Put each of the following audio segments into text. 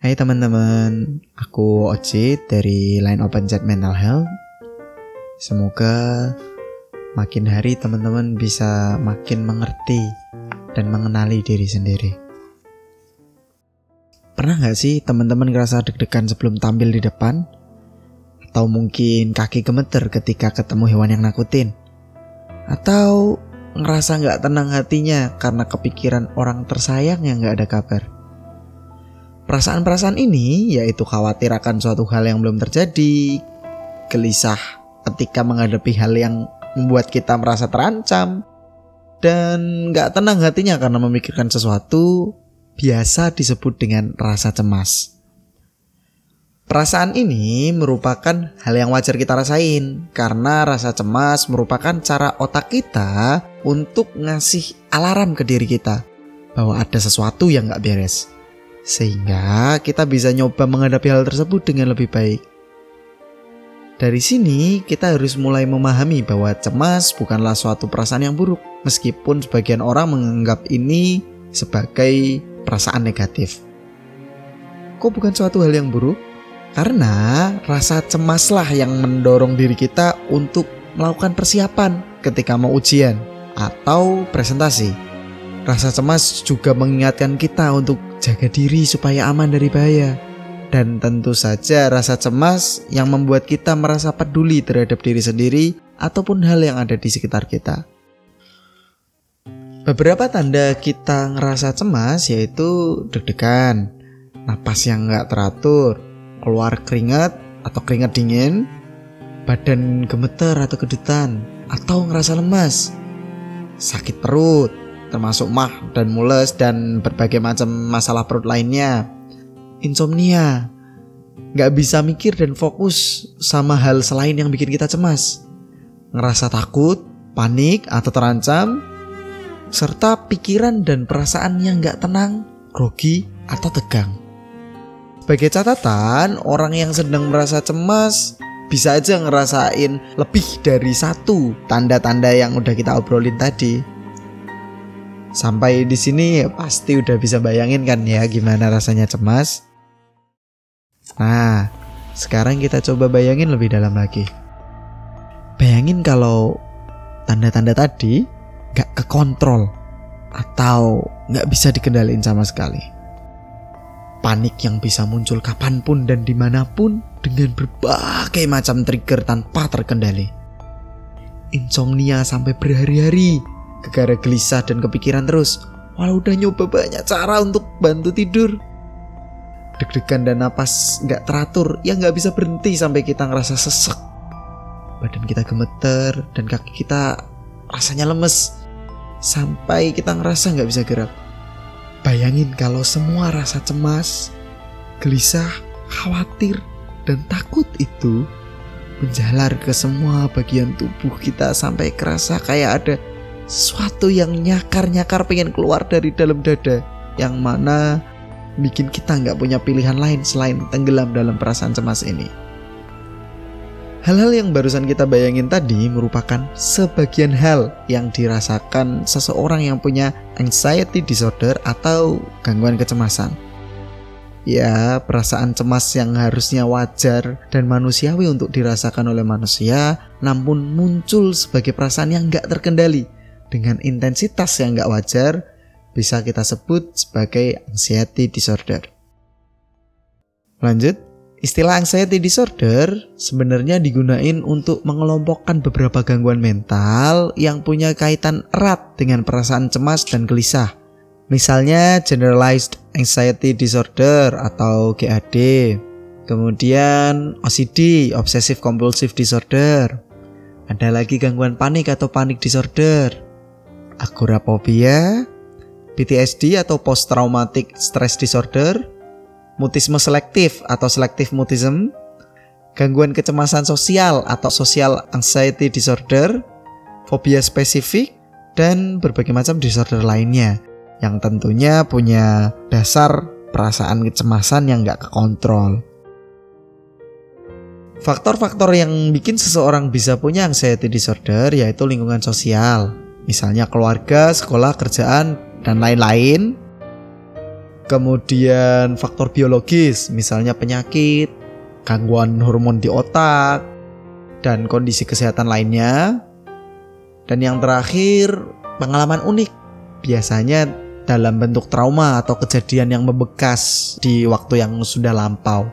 Hai teman-teman, aku Oci dari Line Open Chat Mental Health. Semoga makin hari teman-teman bisa makin mengerti dan mengenali diri sendiri. Pernah nggak sih teman-teman ngerasa deg-degan sebelum tampil di depan? Atau mungkin kaki gemeter ketika ketemu hewan yang nakutin? Atau ngerasa nggak tenang hatinya karena kepikiran orang tersayang yang nggak ada kabar? Perasaan-perasaan ini yaitu khawatir akan suatu hal yang belum terjadi, gelisah ketika menghadapi hal yang membuat kita merasa terancam, dan nggak tenang hatinya karena memikirkan sesuatu biasa disebut dengan rasa cemas. Perasaan ini merupakan hal yang wajar kita rasain karena rasa cemas merupakan cara otak kita untuk ngasih alarm ke diri kita bahwa ada sesuatu yang nggak beres sehingga kita bisa nyoba menghadapi hal tersebut dengan lebih baik. Dari sini, kita harus mulai memahami bahwa cemas bukanlah suatu perasaan yang buruk, meskipun sebagian orang menganggap ini sebagai perasaan negatif. Kok bukan suatu hal yang buruk? Karena rasa cemaslah yang mendorong diri kita untuk melakukan persiapan ketika mau ujian atau presentasi. Rasa cemas juga mengingatkan kita untuk jaga diri supaya aman dari bahaya. Dan tentu saja rasa cemas yang membuat kita merasa peduli terhadap diri sendiri ataupun hal yang ada di sekitar kita. Beberapa tanda kita ngerasa cemas yaitu deg-degan, napas yang nggak teratur, keluar keringat atau keringat dingin, badan gemeter atau kedutan, atau ngerasa lemas, sakit perut, termasuk mah dan mules dan berbagai macam masalah perut lainnya. Insomnia, nggak bisa mikir dan fokus sama hal selain yang bikin kita cemas. Ngerasa takut, panik atau terancam, serta pikiran dan perasaan yang nggak tenang, grogi atau tegang. Sebagai catatan, orang yang sedang merasa cemas bisa aja ngerasain lebih dari satu tanda-tanda yang udah kita obrolin tadi. Sampai di sini pasti udah bisa bayangin kan ya gimana rasanya cemas. Nah, sekarang kita coba bayangin lebih dalam lagi. Bayangin kalau tanda-tanda tadi gak kekontrol atau gak bisa dikendaliin sama sekali. Panik yang bisa muncul kapan pun dan di mana pun dengan berbagai macam trigger tanpa terkendali. Insomnia sampai berhari-hari Gegara gelisah dan kepikiran terus, walau udah nyoba banyak cara untuk bantu tidur. Deg-degan dan napas nggak teratur, ya nggak bisa berhenti sampai kita ngerasa sesek. Badan kita gemeter dan kaki kita rasanya lemes. Sampai kita ngerasa nggak bisa gerak. Bayangin kalau semua rasa cemas, gelisah, khawatir, dan takut itu menjalar ke semua bagian tubuh kita sampai kerasa kayak ada sesuatu yang nyakar-nyakar pengen keluar dari dalam dada yang mana bikin kita nggak punya pilihan lain selain tenggelam dalam perasaan cemas ini. Hal-hal yang barusan kita bayangin tadi merupakan sebagian hal yang dirasakan seseorang yang punya anxiety disorder atau gangguan kecemasan. Ya, perasaan cemas yang harusnya wajar dan manusiawi untuk dirasakan oleh manusia, namun muncul sebagai perasaan yang nggak terkendali dengan intensitas yang nggak wajar bisa kita sebut sebagai anxiety disorder. Lanjut, istilah anxiety disorder sebenarnya digunakan untuk mengelompokkan beberapa gangguan mental yang punya kaitan erat dengan perasaan cemas dan gelisah. Misalnya generalized anxiety disorder atau GAD. Kemudian OCD, obsessive compulsive disorder. Ada lagi gangguan panik atau panic disorder agorapobia, PTSD atau post traumatic stress disorder, mutisme selektif atau selective mutism, gangguan kecemasan sosial atau social anxiety disorder, fobia spesifik, dan berbagai macam disorder lainnya yang tentunya punya dasar perasaan kecemasan yang nggak kekontrol. Faktor-faktor yang bikin seseorang bisa punya anxiety disorder yaitu lingkungan sosial, misalnya keluarga, sekolah, kerjaan, dan lain-lain. kemudian faktor biologis, misalnya penyakit, gangguan hormon di otak, dan kondisi kesehatan lainnya. Dan yang terakhir, pengalaman unik, biasanya dalam bentuk trauma atau kejadian yang membekas di waktu yang sudah lampau.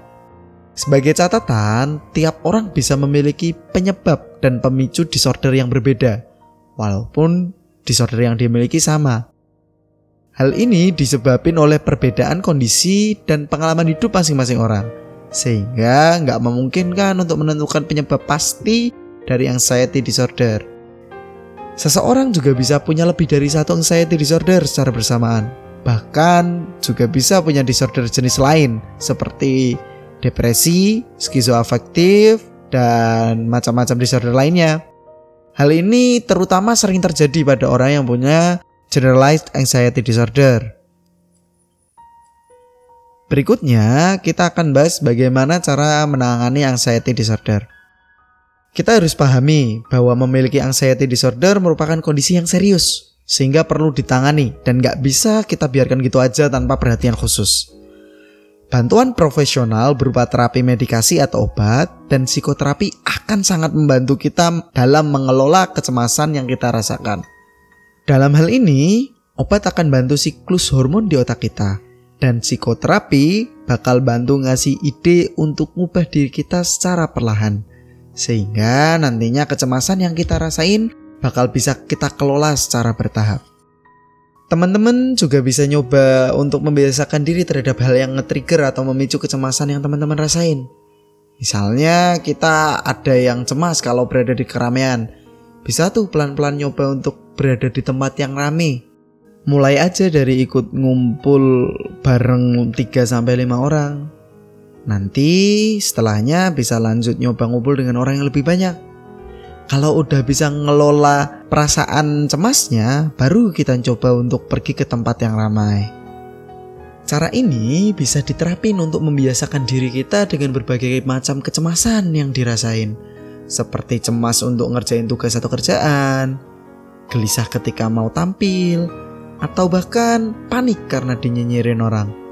Sebagai catatan, tiap orang bisa memiliki penyebab dan pemicu disorder yang berbeda, walaupun disorder yang dimiliki sama. Hal ini disebabkan oleh perbedaan kondisi dan pengalaman hidup masing-masing orang, sehingga nggak memungkinkan untuk menentukan penyebab pasti dari anxiety disorder. Seseorang juga bisa punya lebih dari satu anxiety disorder secara bersamaan. Bahkan juga bisa punya disorder jenis lain seperti depresi, skizoafektif, dan macam-macam disorder lainnya. Hal ini terutama sering terjadi pada orang yang punya generalized anxiety disorder. Berikutnya, kita akan bahas bagaimana cara menangani anxiety disorder. Kita harus pahami bahwa memiliki anxiety disorder merupakan kondisi yang serius, sehingga perlu ditangani dan gak bisa kita biarkan gitu aja tanpa perhatian khusus. Bantuan profesional berupa terapi medikasi atau obat dan psikoterapi akan sangat membantu kita dalam mengelola kecemasan yang kita rasakan. Dalam hal ini, obat akan bantu siklus hormon di otak kita dan psikoterapi bakal bantu ngasih ide untuk ngubah diri kita secara perlahan. Sehingga nantinya kecemasan yang kita rasain bakal bisa kita kelola secara bertahap. Teman-teman juga bisa nyoba untuk membiasakan diri terhadap hal yang nge-trigger atau memicu kecemasan yang teman-teman rasain. Misalnya kita ada yang cemas kalau berada di keramaian. Bisa tuh pelan-pelan nyoba untuk berada di tempat yang rame. Mulai aja dari ikut ngumpul bareng 3 sampai 5 orang. Nanti setelahnya bisa lanjut nyoba ngumpul dengan orang yang lebih banyak. Kalau udah bisa ngelola perasaan cemasnya, baru kita coba untuk pergi ke tempat yang ramai. Cara ini bisa diterapin untuk membiasakan diri kita dengan berbagai macam kecemasan yang dirasain. Seperti cemas untuk ngerjain tugas atau kerjaan, gelisah ketika mau tampil, atau bahkan panik karena dinyinyirin orang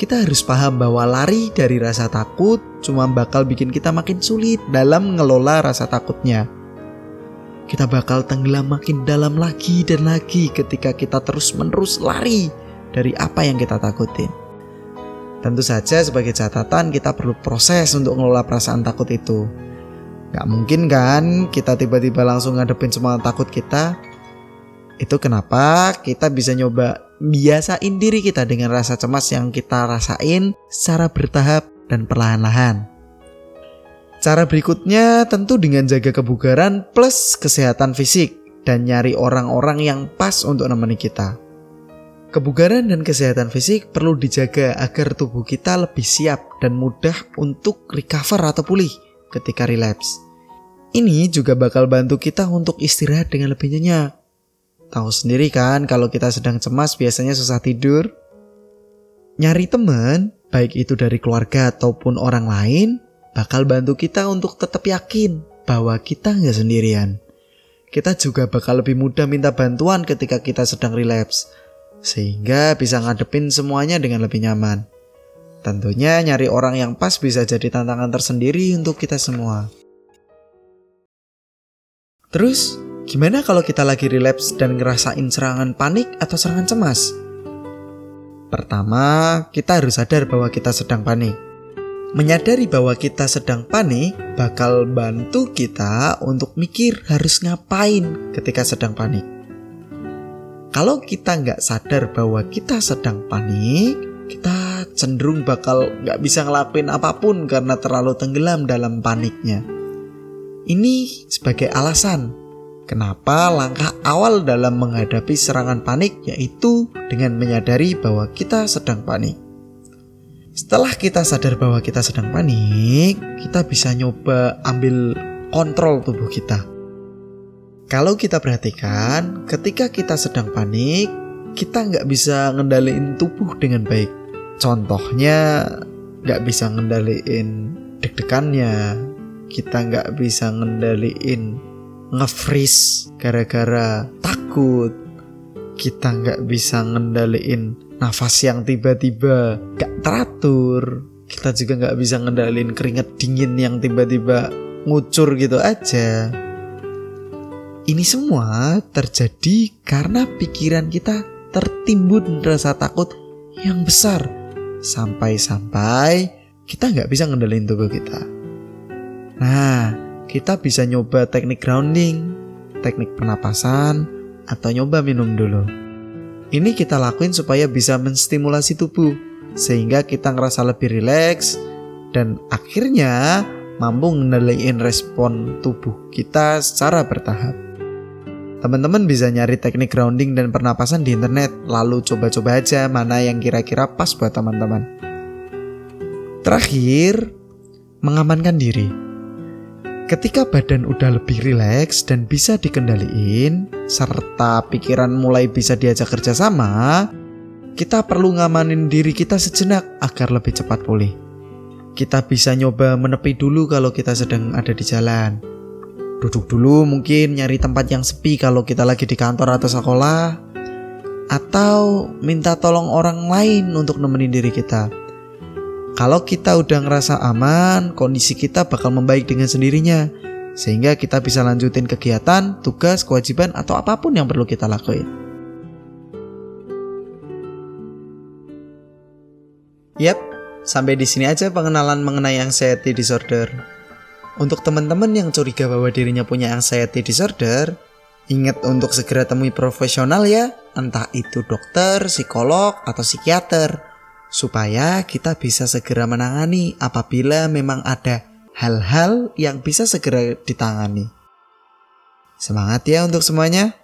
kita harus paham bahwa lari dari rasa takut cuma bakal bikin kita makin sulit dalam mengelola rasa takutnya. Kita bakal tenggelam makin dalam lagi dan lagi ketika kita terus-menerus lari dari apa yang kita takutin. Tentu saja sebagai catatan kita perlu proses untuk mengelola perasaan takut itu. Gak mungkin kan kita tiba-tiba langsung ngadepin semua takut kita. Itu kenapa kita bisa nyoba biasain diri kita dengan rasa cemas yang kita rasain secara bertahap dan perlahan-lahan. Cara berikutnya tentu dengan jaga kebugaran plus kesehatan fisik dan nyari orang-orang yang pas untuk nemeni kita. Kebugaran dan kesehatan fisik perlu dijaga agar tubuh kita lebih siap dan mudah untuk recover atau pulih ketika relapse. Ini juga bakal bantu kita untuk istirahat dengan lebih nyenyak Tahu sendiri kan kalau kita sedang cemas biasanya susah tidur. Nyari teman, baik itu dari keluarga ataupun orang lain, bakal bantu kita untuk tetap yakin bahwa kita nggak sendirian. Kita juga bakal lebih mudah minta bantuan ketika kita sedang relapse, sehingga bisa ngadepin semuanya dengan lebih nyaman. Tentunya nyari orang yang pas bisa jadi tantangan tersendiri untuk kita semua. Terus, Gimana kalau kita lagi relapse dan ngerasain serangan panik atau serangan cemas? Pertama, kita harus sadar bahwa kita sedang panik. Menyadari bahwa kita sedang panik bakal bantu kita untuk mikir harus ngapain ketika sedang panik. Kalau kita nggak sadar bahwa kita sedang panik, kita cenderung bakal nggak bisa ngelakuin apa pun karena terlalu tenggelam dalam paniknya. Ini sebagai alasan Kenapa langkah awal dalam menghadapi serangan panik yaitu dengan menyadari bahwa kita sedang panik. Setelah kita sadar bahwa kita sedang panik, kita bisa nyoba ambil kontrol tubuh kita. Kalau kita perhatikan, ketika kita sedang panik, kita nggak bisa ngendaliin tubuh dengan baik. Contohnya, nggak bisa ngendaliin deg-degannya, kita nggak bisa ngendaliin nge-freeze gara-gara takut. kita nggak bisa ngendaliin nafas yang tiba-tiba gak teratur. Kita juga nggak bisa ngendaliin keringat dingin yang tiba-tiba ngucur gitu aja. Ini semua terjadi karena pikiran kita tertimbun rasa takut yang besar. Sampai-sampai kita nggak bisa ngendaliin tubuh kita. Nah kita bisa nyoba teknik grounding teknik penapasan atau nyoba minum dulu. Ini kita lakuin supaya bisa menstimulasi tubuh sehingga kita ngerasa lebih rileks dan akhirnya mampu mengendalikan respon tubuh kita secara bertahap. Teman-teman bisa nyari teknik grounding dan pernapasan di internet, lalu coba-coba aja mana yang kira-kira pas buat teman-teman. Terakhir, mengamankan diri. Ketika badan udah lebih rileks dan bisa dikendaliin, serta pikiran mulai bisa diajak kerjasama, kita perlu ngamanin diri kita sejenak agar lebih cepat pulih. Kita bisa nyoba menepi dulu kalau kita sedang ada di jalan. Duduk dulu mungkin nyari tempat yang sepi kalau kita lagi di kantor atau sekolah. Atau minta tolong orang lain untuk nemenin diri kita. Kalau kita udah ngerasa aman, kondisi kita bakal membaik dengan sendirinya. Sehingga kita bisa lanjutin kegiatan, tugas, kewajiban, atau apa pun yang perlu kita lakuin. Yap, sampai di sini aja pengenalan mengenai anxiety disorder. Untuk teman-teman yang curiga bahwa dirinya punya anxiety disorder, ingat untuk segera temui profesional ya, entah itu dokter, psikolog, atau psikiater supaya kita bisa segera menangani apabila memang ada hal-hal yang bisa segera ditangani. Semangat ya untuk semuanya.